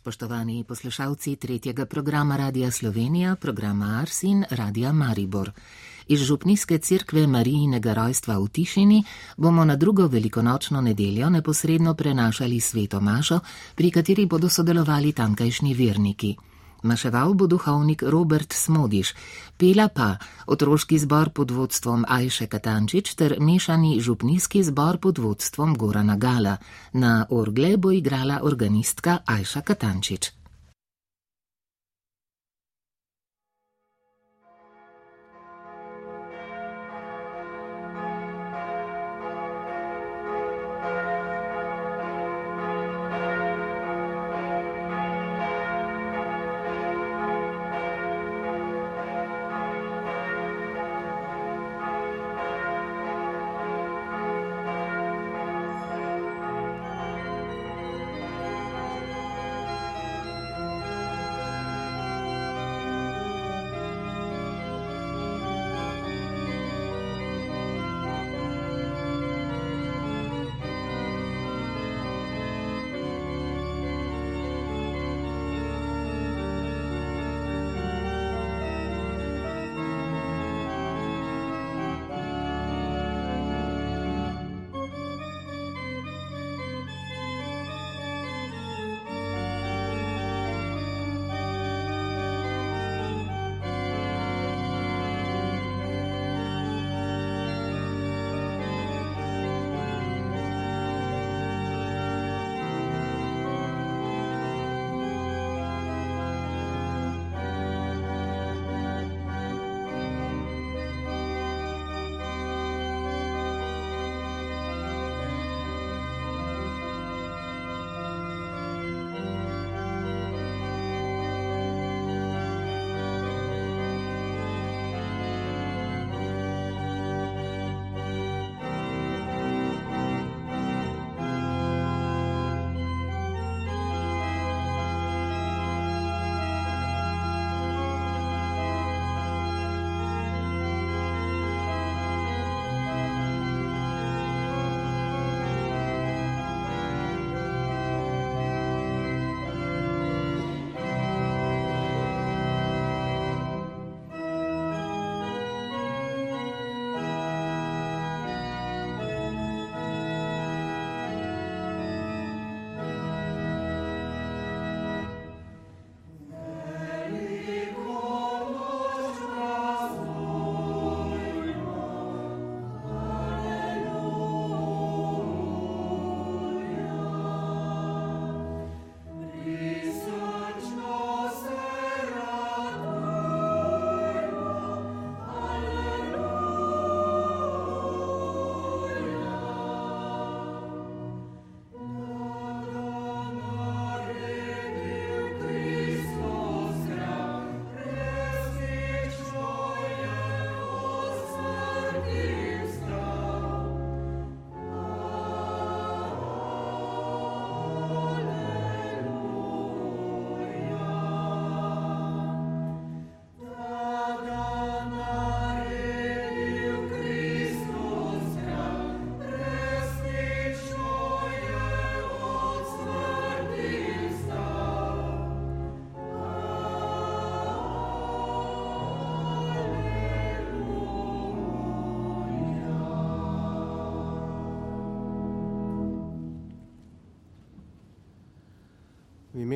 Spoštovani poslušalci tretjega programa Radia Slovenija, programa Ars in Radia Maribor. Iz Župnijske cerkve Marijinega rojstva v Tišini bomo na drugo velikonočno nedeljo neposredno prenašali sveto mašo, pri kateri bodo sodelovali tamkajšnji verniki. Maševal bo duhovnik Robert Smodiš, pela pa otroški zbor pod vodstvom Ajše Katančič ter mešani župnijski zbor pod vodstvom Gorana Gala. Na orgle bo igrala organistka Ajša Katančič.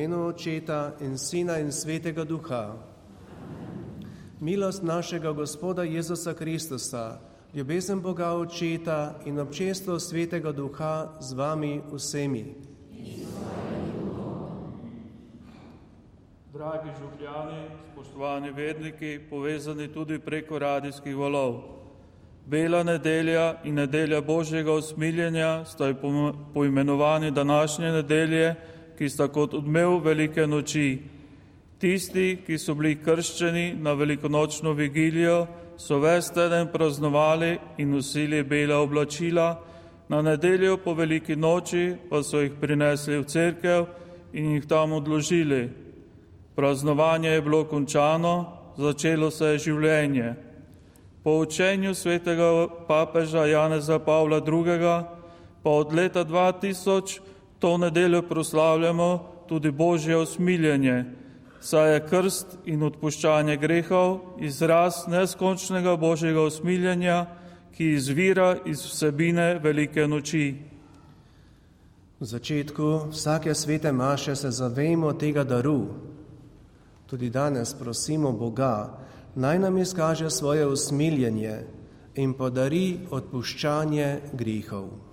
Imenu Očeta in Sina in Svetega Duha. Milost našega Gospoda Jezusa Kristusa, ljubezen Boga Očeta in občestvo Svetega Duha z vami vsemi. Dragi župljani, spoštovani vedniki, povezani tudi preko radijskih valov. Bela nedelja in nedelja Božjega usmiljenja sta poimenovani današnje nedelje, ki sta kot odmev velike noči. Tisti, ki so bili krščeni na velikonočno vigilijo, so ves teden praznovali in nosili bela oblačila, na nedeljo po veliki noči pa so jih prinesli v cerkev in jih tam odložili. Praznovanje je bilo končano, začelo se je življenje. Po učenju svetega papeža Janeza Pavla II. pa od leta 2000 to nedeljo proslavljamo tudi božje usmiljenje, saj je krst in odpuščanje grehov izraz neskončnega božjega usmiljenja, ki izvira iz vsebine velike noči. V začetku vsake svete maše se zavemo tega daru. Tudi danes prosimo Boga, naj nam izkaže svoje usmiljenje in podari odpuščanje grehov.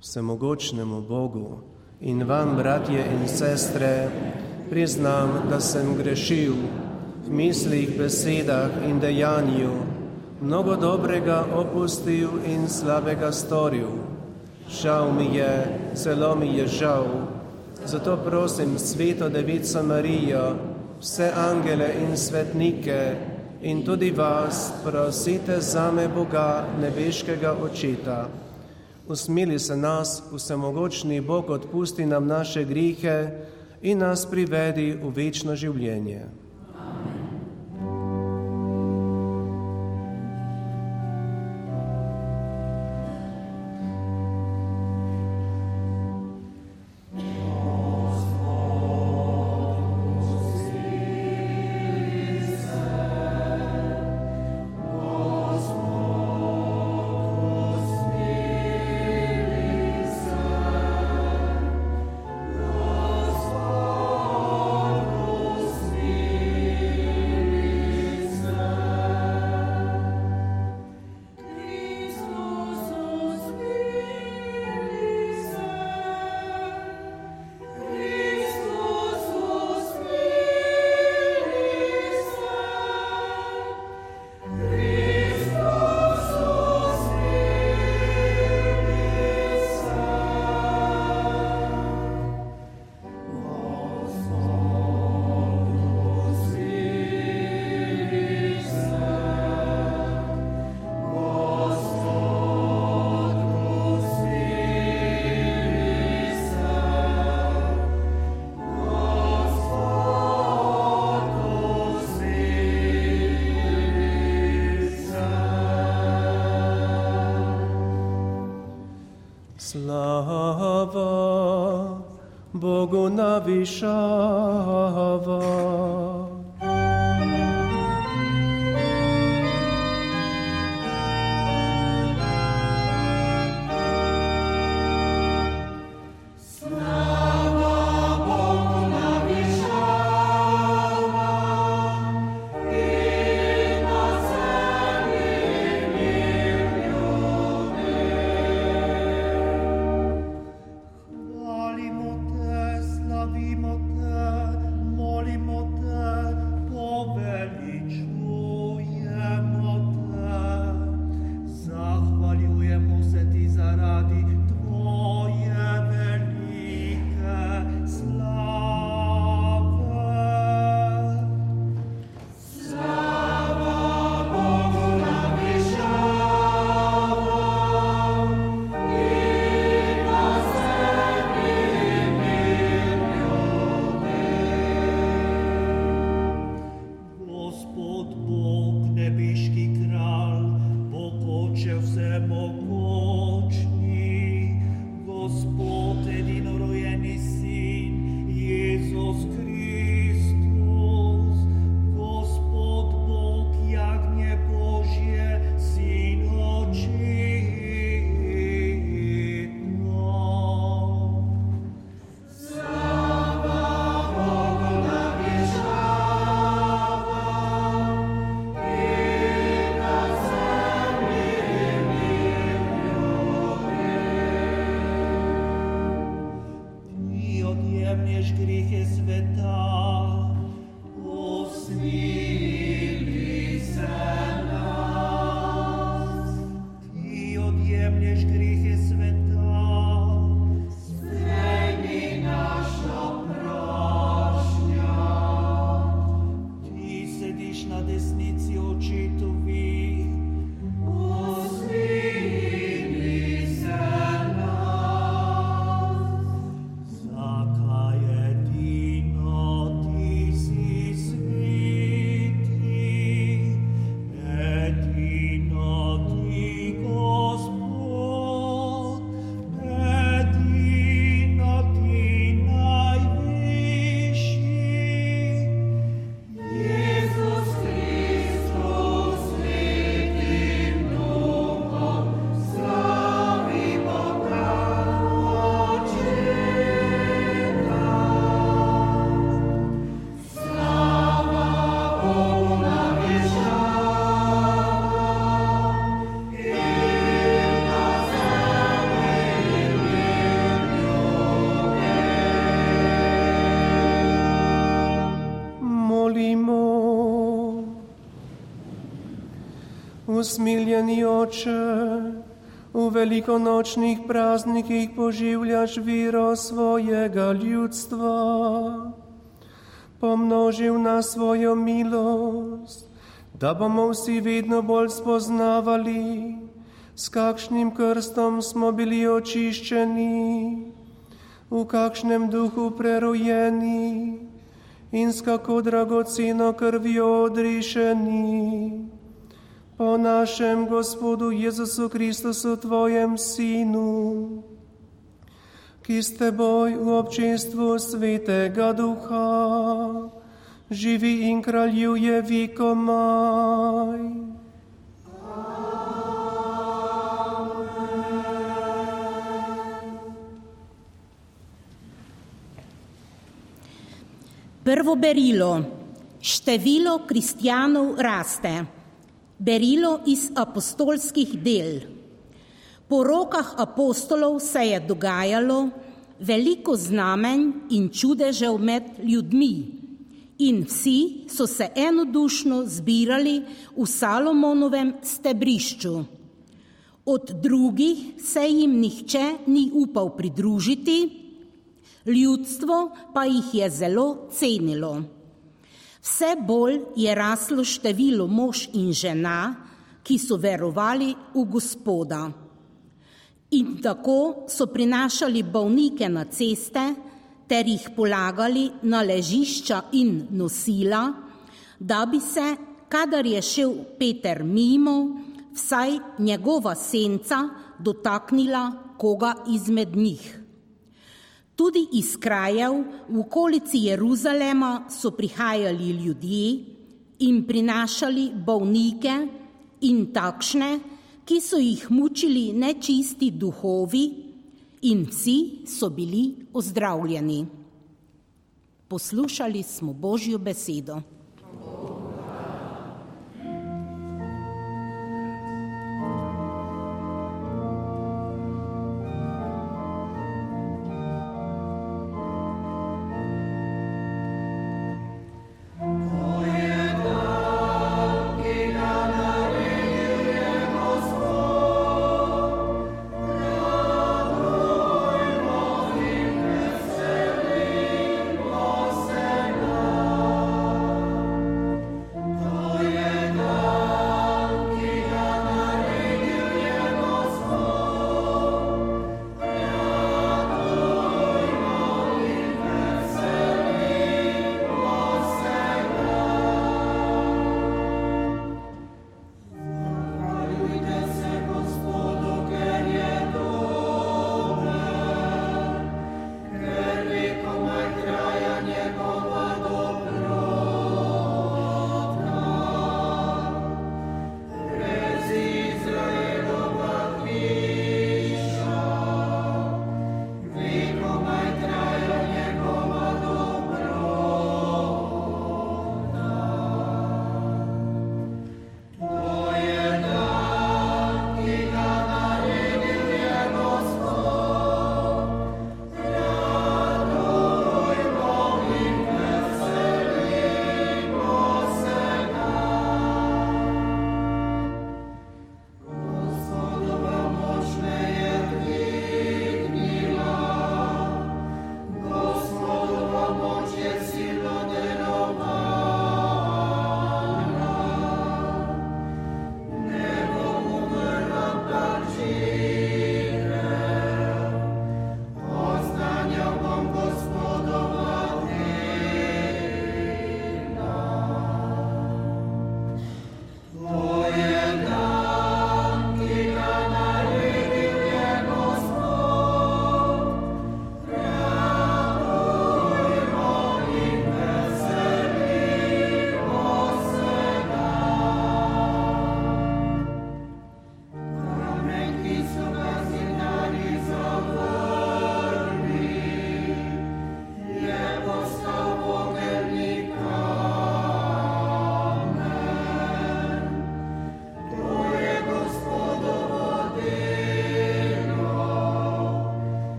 Vsemogočnemu Bogu in vam, bratje in sestre, priznam, da sem grešil v mislih, besedah in dejanju, mnogo dobrega opustil in slabega storil. Žal mi je, celo mi je žal. Zato prosim sveto Devico Marijo, vse angele in svetnike in tudi vas, prosite za me Boga, nebeškega očeta usmili se nas, vsemogočni Bog, odpusti nam naše grihe in nas privedi v večno življenje. Bogu Usmiljeni oče, v velikonočnih praznikih poživljaš viro svojega ljudstva. Pomnožil na svojo milost, da bomo vsi vedno bolj spoznavali, s kakšnim krstom smo bili očiščeni, v kakšnem duhu prerojeni in s kako dragoceno krvjo odrišeni po našem Gospodu Jezusu Kristusu, Tvojem Sinu, ki s Teboj v občinstvu Svetega Ducha živi in kraljuje vikomaj. Prvo berilo. Število kristjanov raste. Berilo iz apostolskih del. Po rokah apostolov se je dogajalo veliko znamenj in čudežev med ljudmi, in vsi so se enodušno zbirali v Salomonovem stebrišču. Od drugih se jim nihče ni upal pridružiti, ljudstvo pa jih je zelo cenilo. Vse bolj je raslo število mož in žena, ki so verovali v Gospoda. In tako so prinašali bolnike na ceste ter jih polagali na ležišča in nosila, da bi se, kadar je šel Peter mimo, vsaj njegova senca dotaknila koga izmed njih. Tudi iz krajev v okolici Jeruzalema so prihajali ljudje in prinašali bolnike in takšne, ki so jih mučili nečisti duhovi, in vsi so bili ozdravljeni. Poslušali smo Božjo besedo.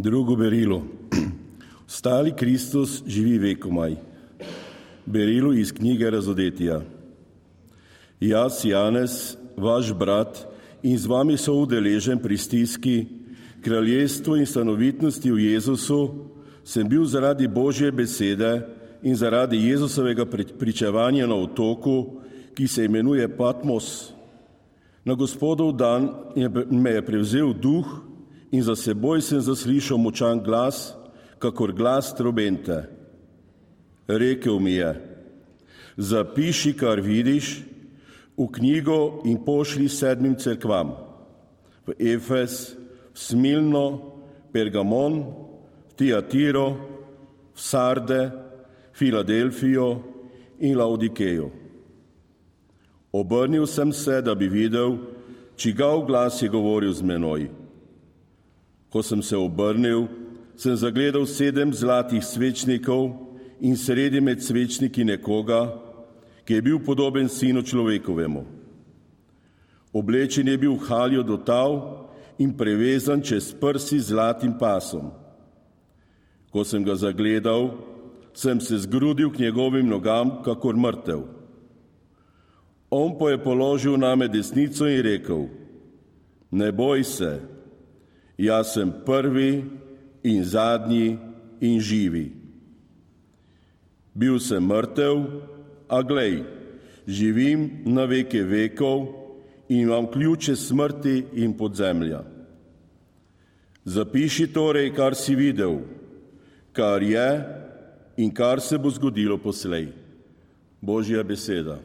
Drugo berilo. Stali Kristus živi vekomaj. Berilo iz knjige Razodetja. Jaz, Janez, vaš brat in z vami so udeležen pri stiski, kraljestvu in stanovitnosti v Jezusu, sem bil zaradi Božje besede in zaradi Jezusovega pričevanja na otoku, ki se imenuje Patmos. Na gospodov dan me je prevzel duh in za seboj sem zaslišal močan glas, kakor glas trobente. Rekel mi je, zapiši, kar vidiš, v knjigo in pošli sedmim cerkvam, v Efes, v Smilno, Pergamon, v Tiatiro, v Sarde, Filadelfijo in Laudikejo. Obrnil sem se, da bi videl, čigav glas je govoril z menoj. Ko sem se obrnil, sem zagledal sedem zlatih svečnikov in sredi med svečniki nekoga, ki je bil podoben sinu človekovemu. Oblečen je bil haljo do tav in prevezan čez prsi zlatim pasom. Ko sem ga zagledal, sem se zgrudil k njegovim nogam, kakor mrtev. On pa je položil name desnico in rekel, ne boj se, jaz sem prvi in zadnji in živi. Bil sem mrtev, a glej, živim na veke vekov in imam ključe smrti in podzemlja. Zapiši torej, kar si videl, kar je in kar se bo zgodilo poslej. Božja beseda.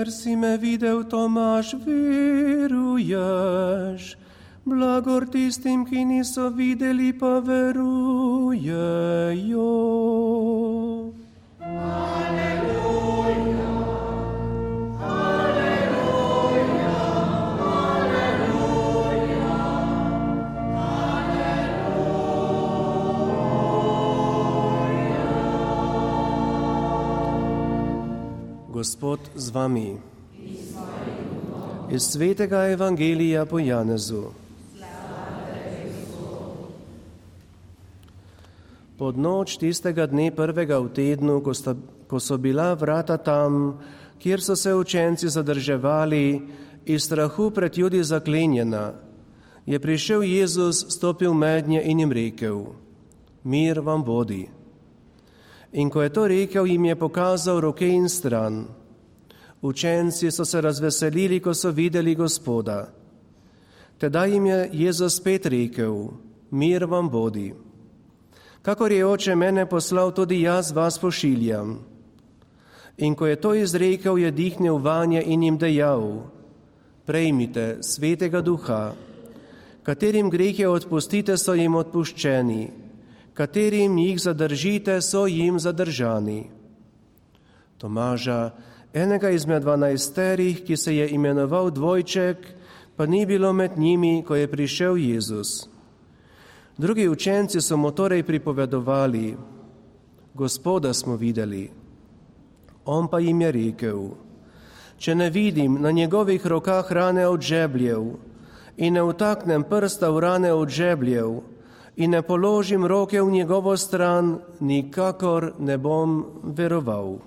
Ker si me videl, Tomaš, veruješ. Blagor tistim, ki niso videli, pa verujejo. Gospod z vami. Iz svetega evangelija po Janezu. Pod noč tistega dne prvega v tednu, ko, sta, ko so bila vrata tam, kjer so se učenci zadrževali iz strahu pred ljudi zaklenjena, je prišel Jezus, stopil mednje in jim rekel: Mir vam bodi. In ko je to rekel, jim je pokazal roke in stran. Učenci so se razveselili, ko so videli Gospoda. Tedaj jim je Jezus spet rekel: Mir vam bodi. Kakor je oče mene poslal, tudi jaz vas pošiljam. In ko je to izrekel, je dihnil vanje in jim dejal: Prejmite svetega duha, katerim grehe odpustite, so jim odpuščeni katerim jih zadržite, so jim zadržani. Tomaža, enega izmed dvanajsterih, ki se je imenoval Dvojček, pa ni bilo med njimi, ko je prišel Jezus. Drugi učenci so mu torej pripovedovali, Gospoda smo videli. On pa jim je rekel, če ne vidim na njegovih rokah rane od žebljev in ne utaknem prsta v rane od žebljev, in ne položim roke v njegovo stran, nikakor ne bom veroval.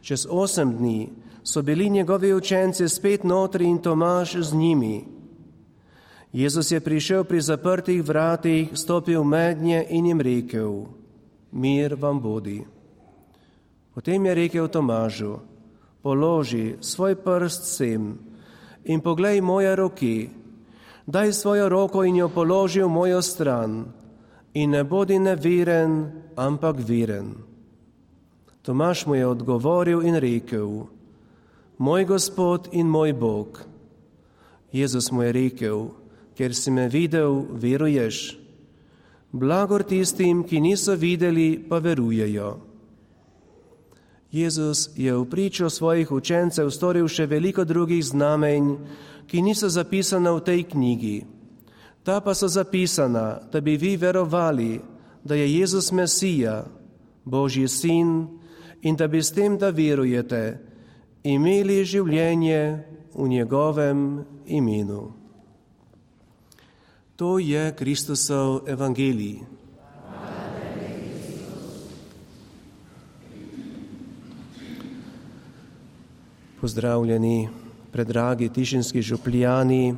Čez osem dni so bili njegovi učenci spet notri in Tomaš z njimi. Jezus je prišel pri zaprtih vratih, stopil mednje in jim rekel: Mir vam bodi. Potem je rekel Tomažu: Položi svoj prst sem in poglej moje roke daj svojo roko in jo položi v mojo stran in ne bodi neveren, ampak veren. Tomaš mu je odgovoril in rekel, moj gospod in moj Bog. Jezus mu je rekel, ker si me videl, veruješ. Blagor tistim, ki niso videli, pa verujejo. Jezus je v pričo svojih učencev storil še veliko drugih znamenj, ki niso zapisana v tej knjigi. Ta pa so zapisana, da bi vi verovali, da je Jezus Mesija, Božji sin, in da bi s tem, da verujete, imeli življenje v njegovem imenu. To je Kristusov evangelij. Pozdravljeni, predragi tišinski župljani,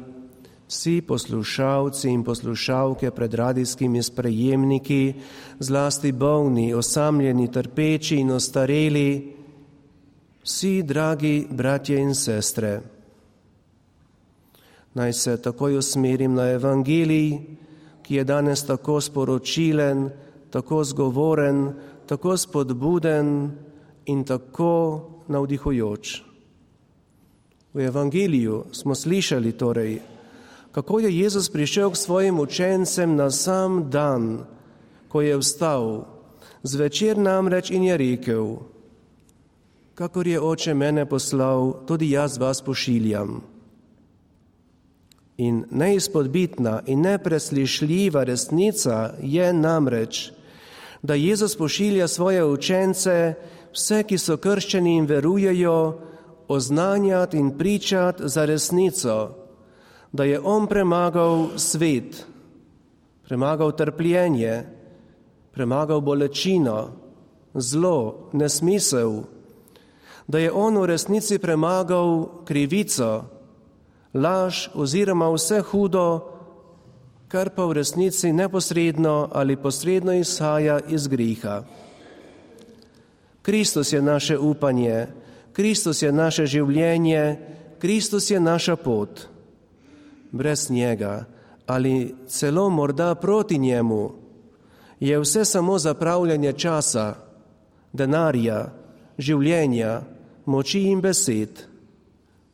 vsi poslušalci in poslušalke pred radijskimi sprejemniki, zlasti bolni, osamljeni, trpeči in ostareli, vsi dragi bratje in sestre. Naj se takoj usmerim na evangelij, ki je danes tako sporočilen, tako zgovoren, tako spodbuden in tako navdihujoč. V evangeliju smo slišali torej, kako je Jezus prišel k svojim učencem na sam dan, ko je vstal, zvečer namreč in je rekel, kakor je oče mene poslal, tudi jaz vas pošiljam. In neizpodbitna in nepreslišljiva resnica je namreč, da Jezus pošilja svoje učence, vse, ki so krščeni in verujejo, oznanjati in pričati za resnico, da je On premagal svet, premagal trpljenje, premagal bolečino, zlo, nesmisel, da je On v resnici premagal krivico, laž oziroma vse hudo, kar pa v resnici neposredno ali posredno izhaja iz griha. Kristus je naše upanje, Kristus je naše življenje, Kristus je naša pot. Brez njega ali celo morda proti njemu je vse samo zapravljanje časa, denarja, življenja, moči in besed,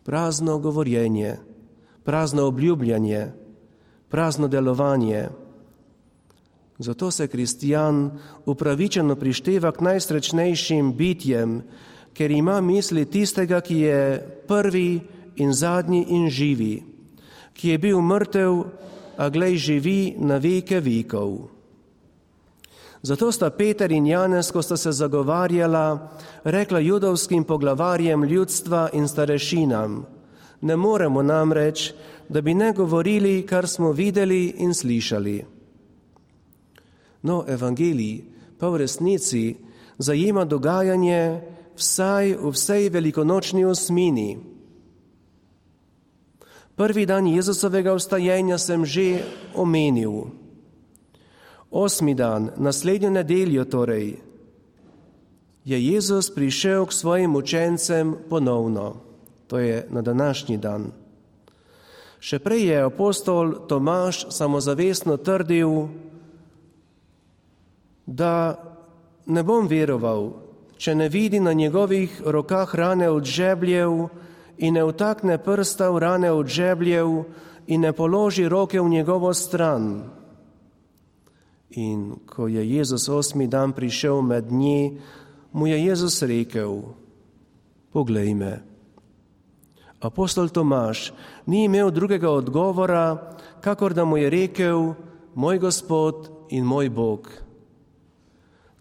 prazno govorjenje, prazno obljubljanje, prazno delovanje. Zato se kristijan upravičeno prišteva k najsrečnejšim bitjem, ker ima misli tistega, ki je prvi in zadnji in živi, ki je bil mrtev, a glej živi na veke vekov. Zato sta Peter in Janez, ko sta se zagovarjala, rekla judovskim poglavarjem ljudstva in starešinam: Ne moremo namreč, da bi ne govorili, kar smo videli in slišali. No, evangelij pa v resnici zajema dogajanje, vsaj v vsej velikonočni osmini. Prvi dan Jezusovega vstajenja sem že omenil. Osmi dan, naslednjo nedeljo torej, je Jezus prišel k svojim učencem ponovno, to je na današnji dan. Še prej je apostol Tomaš samozavestno trdil, da ne bom veroval, če ne vidi na njegovih rokah rane od žebljev in ne vtakne prsta v rane od žebljev in ne položi roke v njegovo stran. In ko je Jezus osmi dan prišel med nji, mu je Jezus rekel: Poglej me. Apostol Tomaš ni imel drugega odgovora, kakor da mu je rekel: Moj Gospod in moj Bog.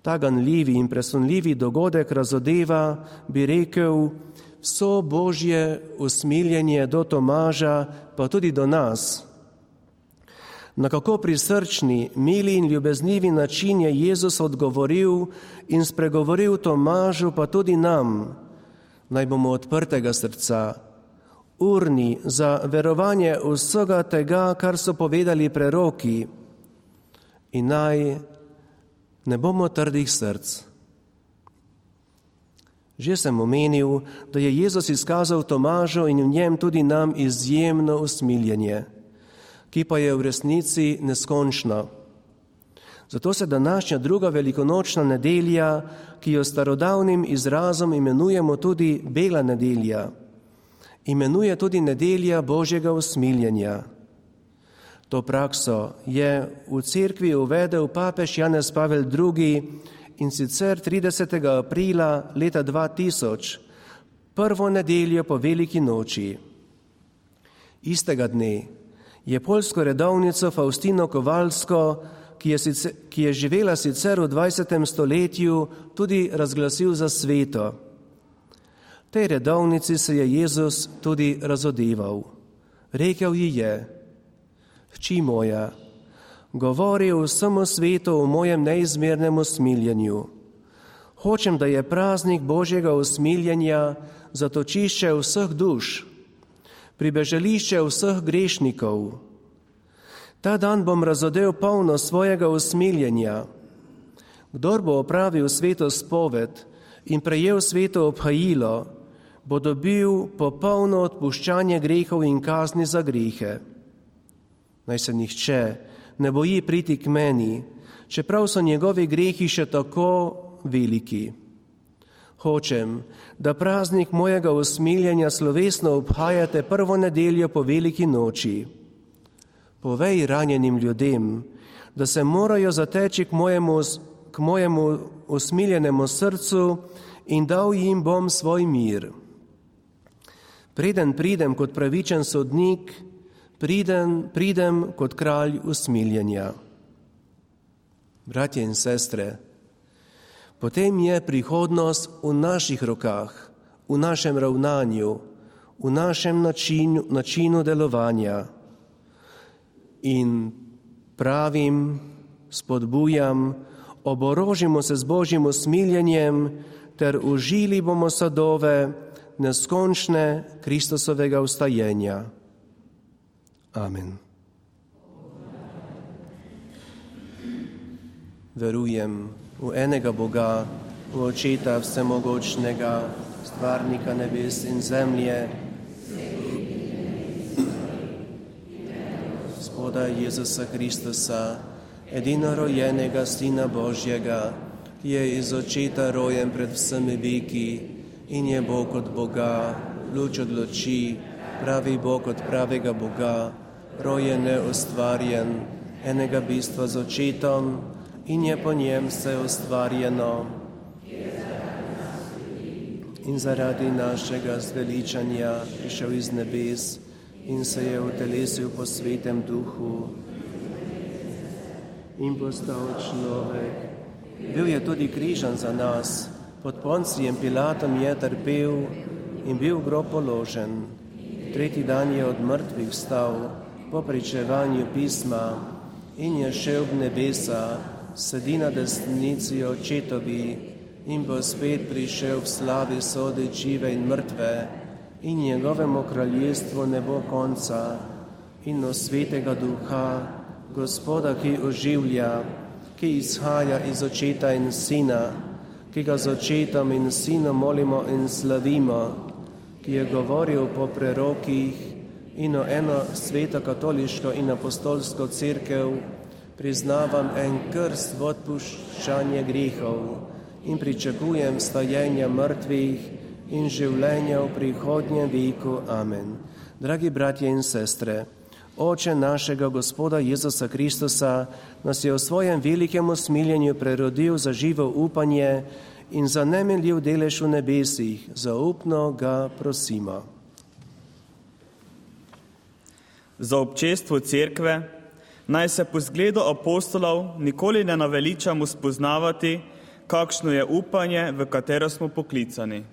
Ta ganljivi in presunljivi dogodek razodeva, bi rekel, so božje usmiljenje do Tomaža, pa tudi do nas. Na kako prisrčni, mili in ljubeznivi način je Jezus odgovoril in spregovoril Tomažu, pa tudi nam, naj bomo odprtega srca, urni za verovanje vsega tega, kar so povedali preroki in naj ne bomo trdih src. Že sem omenil, da je Jezus izkazal Tomažu in v njem tudi nam izjemno usmiljenje, ki pa je v resnici neskončno. Zato se današnja druga velikonočna nedelja, ki jo starodavnim izrazom imenujemo tudi Bela nedelja, imenuje tudi nedelja Božjega usmiljenja. To prakso je v cerkvi uvedel papež Janez Pavel II in sicer 30. aprila leta 2000, prvo nedeljo po veliki noči. Istega dne je polsko redovnico Faustino Kovalsko, ki je, sicer, ki je živela sicer v 20. stoletju, tudi razglasil za sveto. Tej redovnici se je Jezus tudi razodeval. Rekel ji je, hči moja, govori vsemu svetu o mojem neizmernem usmiljenju. Hočem, da je praznik Božjega usmiljenja zatočišče vseh duš, pribežališče vseh grešnikov. Ta dan bom razodel polno svojega usmiljenja. Kdor bo opravil sveto spoved in prejel sveto obhajilo, bo dobil popolno odpuščanje grehov in kazni za grehe. Naj se nihče ne boji priti k meni, čeprav so njegovi grehi še tako veliki. Hočem, da praznik mojega usmiljenja slovesno obhajate prvo nedeljo po veliki noči. Povej ranjenim ljudem, da se morajo zateči k mojemu, k mojemu usmiljenemu srcu in dal jim bom svoj mir. Preden pridem kot pravičen sodnik, pridem, pridem kot kralj usmiljenja. Bratje in sestre, potem je prihodnost v naših rokah, v našem ravnanju, v našem načinu, načinu delovanja. In pravim, spodbujam, oborožimo se z božjim usmiljenjem ter užili bomo sadove neskončne Kristusovega ustajenja. Amen. Verujem, v enega Boga, v očeta vsemogočnega, stvarnika nebes in zemlje, Gospoda Jezusa Kristusa, edinorojenega Sina Božjega, ki je iz očeta rojen pred vsemi veki in je Bog od Boga, luč od luči, pravi Bog od pravega Boga, rojen neustvarjen, enega bistva z očetom, in je po njem vse ustvarjeno. In zaradi našega zveličanja prišel iz nebes in se je utelesil po svetem duhu in postal človek. Bil je tudi križan za nas, pod poncijem Pilatom je trpel in bil grob položen. Tretji dan je od mrtvih vstal po pričevanju pisma in je šel v nebesa sedi na desnici očetovi in bo spet prišel v slavi sodi žive in mrtve in njegovemu kraljestvu ne bo konca in o svetega duha, gospoda, ki oživlja, ki izhaja iz očeta in sina, ki ga z očetom in sinom molimo in slavimo, ki je govoril po prerokih in eno sveto katoliško in apostolsko crkev, priznavam en krst v odpuščanje grehov in pričakujem stajenja mrtvih in življenja v prihodnjem veku. Amen. Dragi bratje in sestre, Oče našega Gospoda Jezusa Kristusa nas je v svojem velikem usmiljenju prerodil za živo upanje in za nemenljiv delež v nebesih. Zaupno ga prosimo. Za občestvo cerkve naj se po zgledu apostolov nikoli ne naveličamo spoznavati, kakšno je upanje, v katero smo poklicani.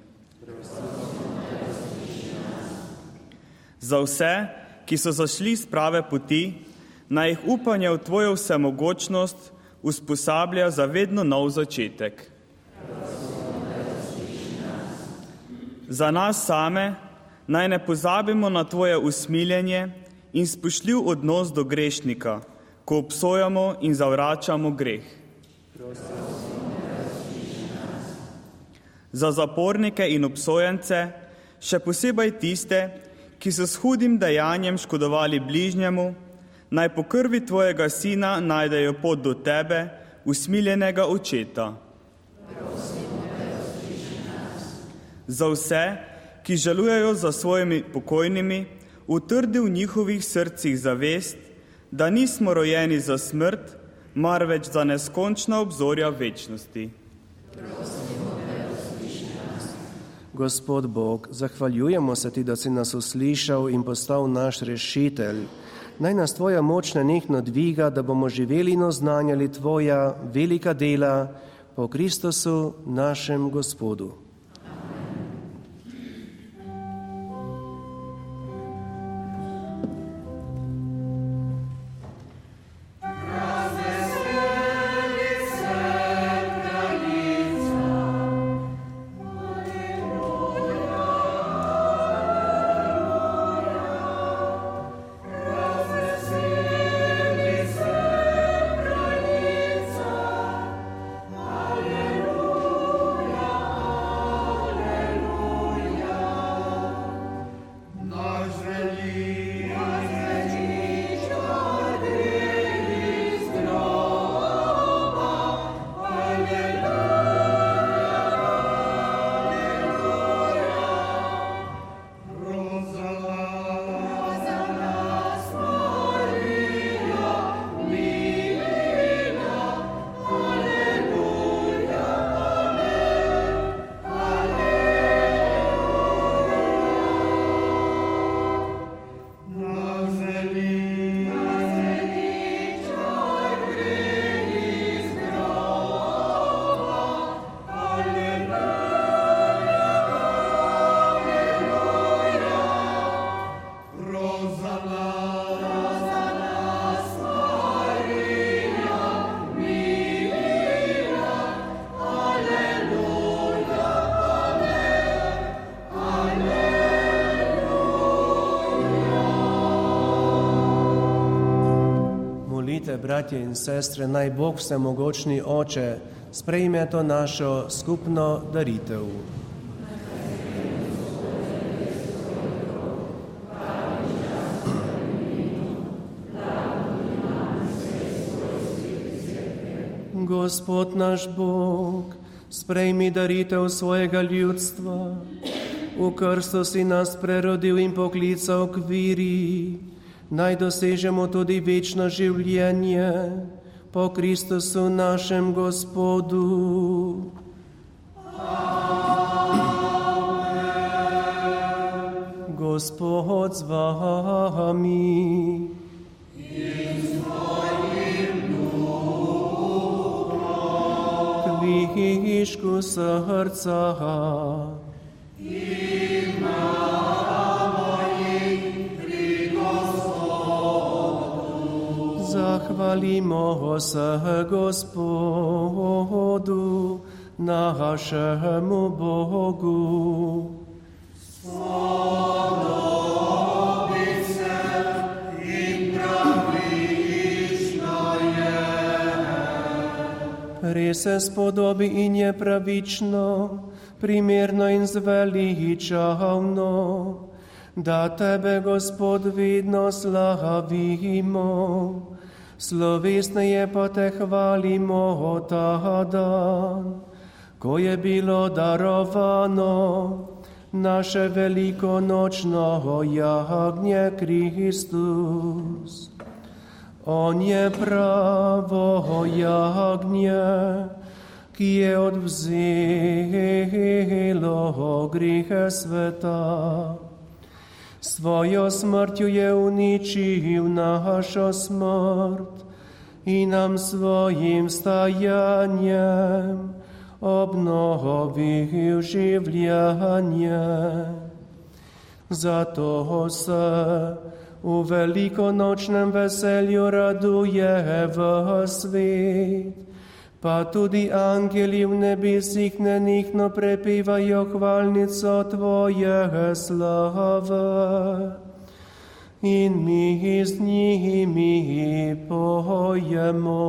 Za vse, ki so zašli z prave poti, naj jih upanje v tvojo vsemogočnost usposablja za vedno nov začetek. Za nas same naj ne pozabimo na tvoje usmiljenje in spoštljiv odnos do grešnika, ko obsojamo in zavračamo greh. Za zapornike in obsojence, še posebej tiste, ki so s hudim dejanjem škodovali bližnjemu, naj po krvi tvojega sina najdejo pot do tebe, usmiljenega očeta. Za vse, ki žalujejo za svojimi pokojnimi, utrdi v njihovih srcih zavest, da nismo rojeni za smrt, marveč za neskončna obzorja večnosti. Gospod Bog, zahvaljujemo se ti, da si nas uslišal in postal naš rešitelj. Naj nas tvoja moč nenehno dviga, da bomo živeli in oznanjali tvoja velika dela po Kristusu, našem Gospodu. Bratje in sestre, naj Bog vsemogočni oče sprejme to našo skupno daritev. Gospod naš Bog, sprejmi daritev svojega ljudstva. V krstu si nas prerodil in poklical k viri, naj dosežemo tudi večno življenje po Kristusu našem Gospodu. Gospod z vami. Kvišku srca. Zahvalimo se Gospodu, našemu Bogu. Res se spodobi in je pravično, primerno in zveličavno, da tebe, Gospod, vedno slavimo. Slovesneje pa te hvalimo ta dan, ko je bilo darovano naše veliko nočno jagnje Kristus. On je pravo jagnje, ki je odvzelo grehe sveta. Svojo smrtjo je uničil našo smrt in nam svojim stajanjem obnovil življenje. Zato se v velikonočnem veselju raduje v svet, pa tudi angeli v nebesih nenihno prepivajo hvalnico Tvoje slave. In mi z njimi pojemo.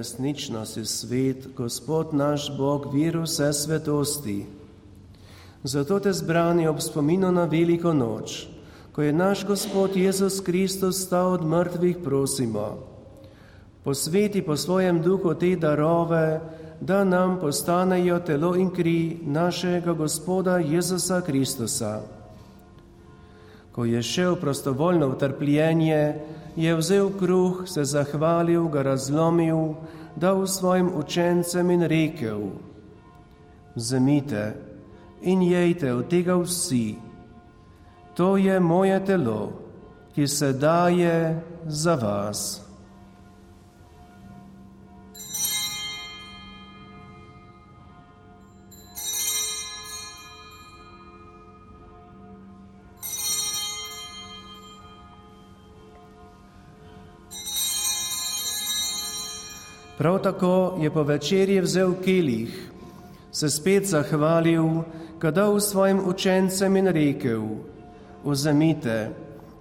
Resnično si svet, Gospod naš Bog, vir vse svetosti. Zato te zbrani ob spominu na veliko noč, ko je naš Gospod Jezus Kristus stal od mrtvih, prosimo. Posveti po svojem duhu te darove, da nam postanejo telo in kri našega Gospoda Jezusa Kristusa. Ko je šel prostovoljno v trpljenje, je vzel kruh, se zahvalil, ga razlomil, dal svojim učencem in rekel: Vzemite in jejte od tega vsi. To je moje telo, ki se daje za vas. Prav tako je po večerji vzel kelih, se spet zahvalil, ga dal svojim učencem in rekel: Vzemite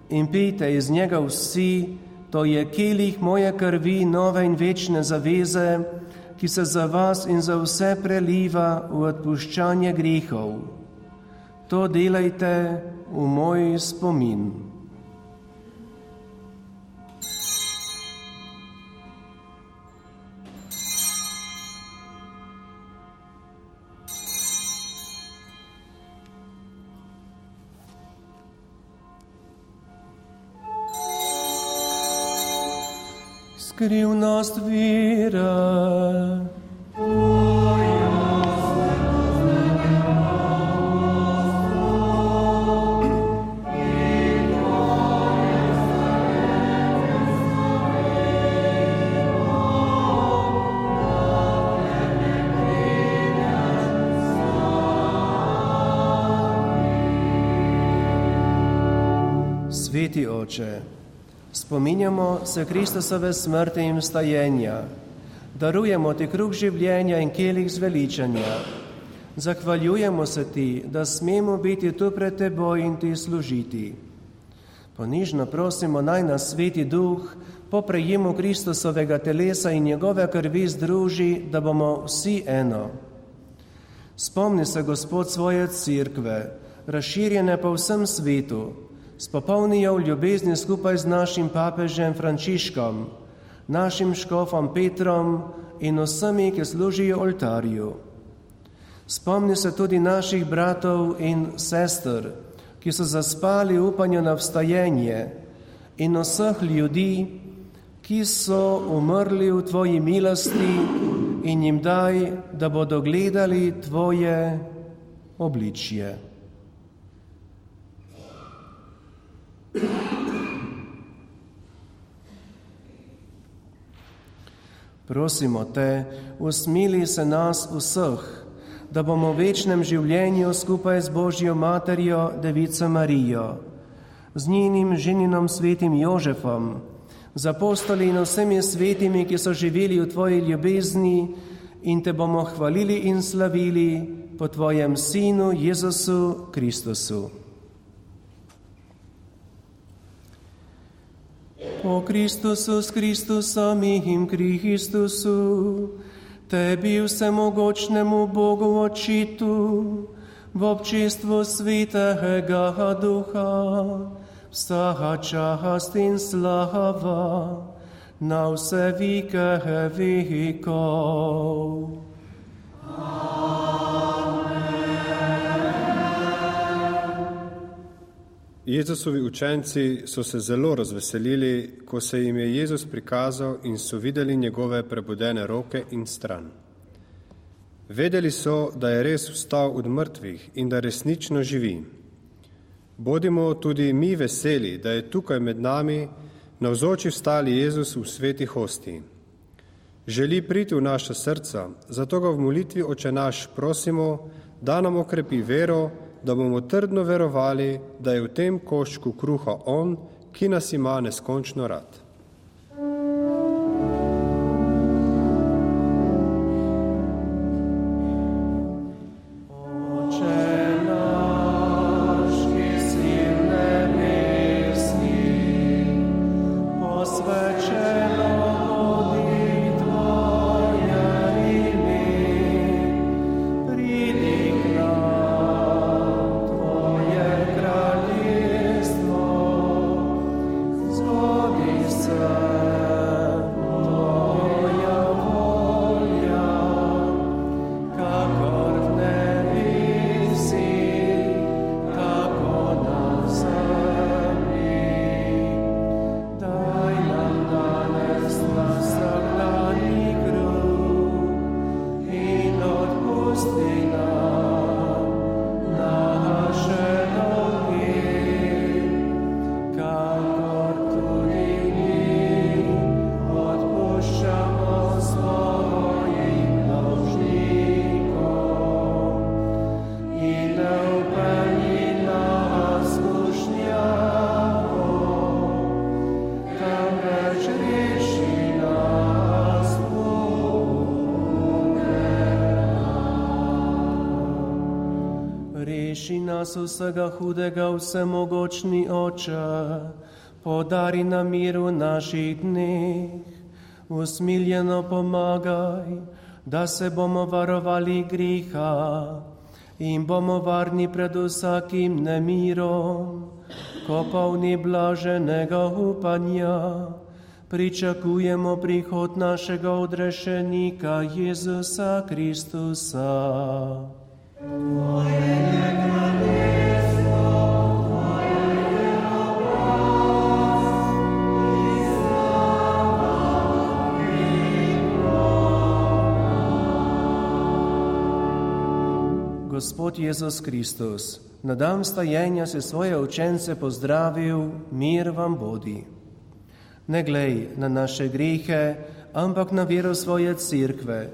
in pijte iz njega vsi, to je kelih moje krvi, nove in večne zaveze, ki se za vas in za vse preliva v odpuščanje grehov. To delajte v moj spomin. greu nós vira. Spominjamo se Kristusove smrti in stajenja, darujemo ti kruh življenja in kelih zveličanja. Zahvaljujemo se ti, da smemo biti tu pred teboj in ti služiti. Ponižno prosimo naj nas sveti duh po prejemu Kristusovega telesa in njegove krvi združi, da bomo vsi eno. Spomni se, Gospod, svoje cerkve, razširjene po vsem svetu, spopolnijo v ljubezni skupaj z našim papežem Frančiškom, našim škofom Petrom in vsemi, ki služijo oltarju. Spomni se tudi naših bratov in sester, ki so zaspali v upanju na vstajenje in vseh ljudi, ki so umrli v Tvoji milosti in jim daj, da bodo gledali Tvoje obličje. Prosimo te, usmili se nas vseh, da bomo v večnem življenju skupaj z Božjo materjo, Devico Marijo, z njenim ženinom svetim Jožefom, z apostoli in vsemi svetimi, ki so živeli v Tvoji ljubezni in te bomo hvalili in slavili po Tvojem Sinu Jezusu Kristusu. O Kristusu s Kristusom in Kristusu, tebi vsemogočnemu Bogu očitu, v občestvu svetega duha, vsaha čast in slava, na vse vike vekov. Jezusovi učenci so se zelo razveselili, ko se jim je Jezus prikazal in so videli njegove prebudene roke in stran. Vedeli so, da je res vstal od mrtvih in da resnično živi. Bodimo tudi mi veseli, da je tukaj med nami na vzoči vstali Jezus v sveti hosti. Želi priti v naša srca, zato ga v molitvi oče naš prosimo, da nam okrepi vero, da bomo trdno verovali, da je v tem koščku kruha On, ki nas ima neskončno rad. Nas vsega hudega, vsemogočni oče, podari nam mir v naših dneh, usmiljeno pomagaj, da se bomo varovali griha in bomo varni pred vsakim nemirom, ko polni blaženega upanja. Pričakujemo prihod našega odrešenika Jezusa Kristusa. Gospod Jezus Kristus, na dan stajenja se svoje učence pozdravil, mir vam bodi. Ne glej na naše grehe, ampak na vero svoje cerkve.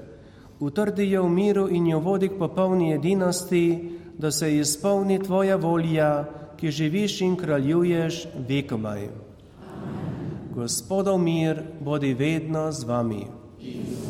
Utrdi jo v miru in jo vodi k popolni edinosti, da se izpolni tvoja volja, ki živiš in kraljuješ vekomaj. Gospodov mir bodi vedno z vami. Glejte,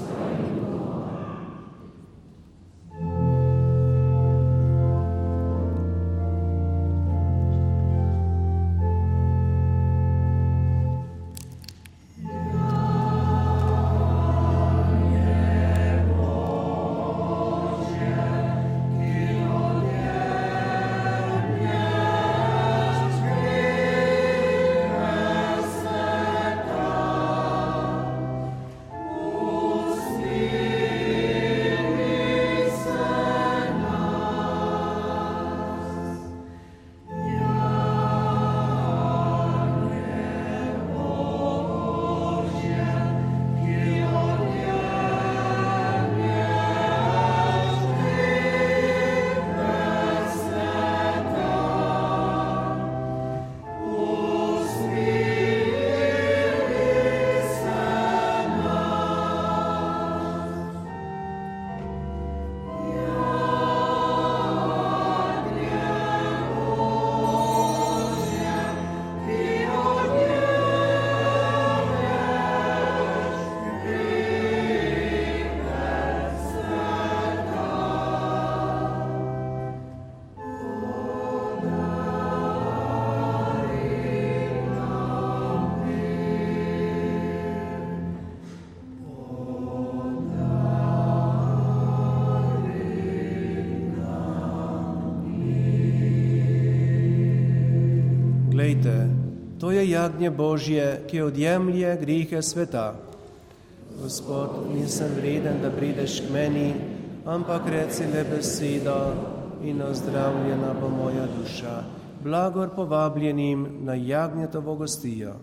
jagnje Božje, ki odjemlje grihe sveta. Gospod, nisem vreden, da prideš k meni, ampak reci le besedo in ozdravljena bo moja duša. Blagor povabljenim na jagnjetovo gostijo.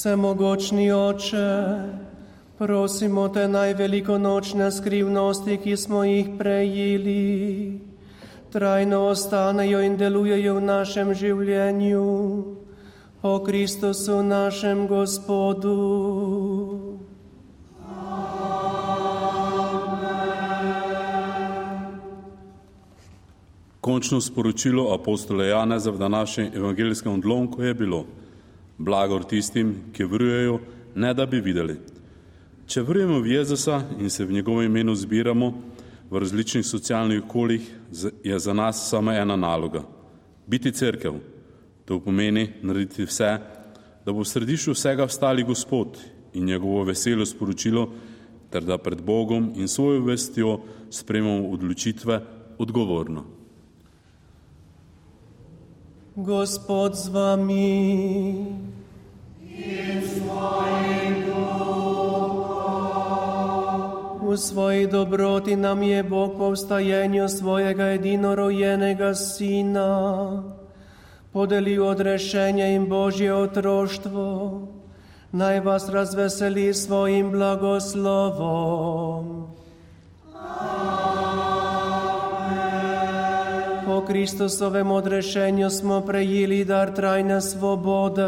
Vsemogočni oče, prosimo te najvelikonočne skrivnosti, ki smo jih prejeli, trajno ostanejo in delujejo v našem življenju, o Kristusu našem Gospodu. Končno sporočilo apostola Janeza v današnjem evangelijskem odlomku je bilo: Blagor tistim, ki verujejo, ne da bi videli. Če verujemo v Jezusa in se v njegovem imenu zbiramo v različnih socialnih okoljih, je za nas samo ena naloga: biti crkev. To pomeni narediti vse, da bo v središču vsega vstali Gospod in njegovo veselo sporočilo, ter da pred Bogom in svojo vestjo sprejmemo odločitve odgovorno. Gospod z vami. V svoji dobroti nam je Bog po vstajenju svojega edinorojenega Sina podelil odrešenje in Božje otroštvo. Naj vas razveseli svojim blagoslovom. Kristusovem odrešenju smo prejeli dar trajne svobode,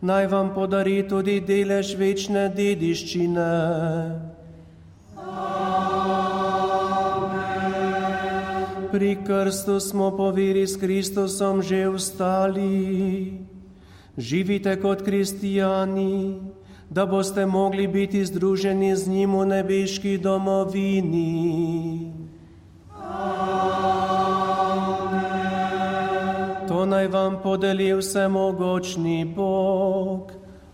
naj vam podari tudi delež večne dediščine. Pri krstu smo po veri s Kristusom že vstali. Živite kot kristijani, da boste mogli biti združeni z njim v nebeški domovini. Naj vam podeli vsemogočni Bog,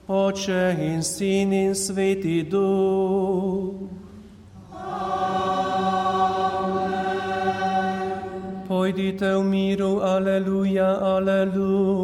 Oče in Sin in Sveti Duh. Pojdite v miru, aleluja, aleluja.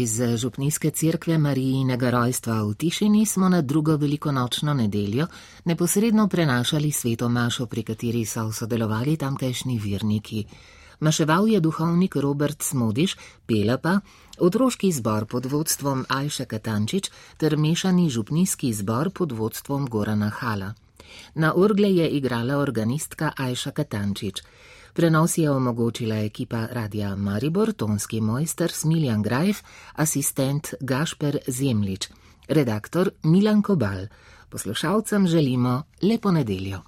Iz Župnijske cerkve Marijinega rojstva v Tišini smo na drugo velikonočno nedeljo neposredno prenašali sveto mašo, pri kateri so sodelovali tamkajšnji virniki. Maševal je duhovnik Robert Smodiš, pela pa otroški zbor pod vodstvom Ajša Katančič ter mešani župnijski zbor pod vodstvom Gorana Hala. Na orgle je igrala organistka Ajša Katančič. Prenos je omogočila ekipa Radia Maribor, tonski mojster Smiljan Grajf, asistent Gašper Zemlič, redaktor Milan Kobal. Poslušalcem želimo lepo nedeljo.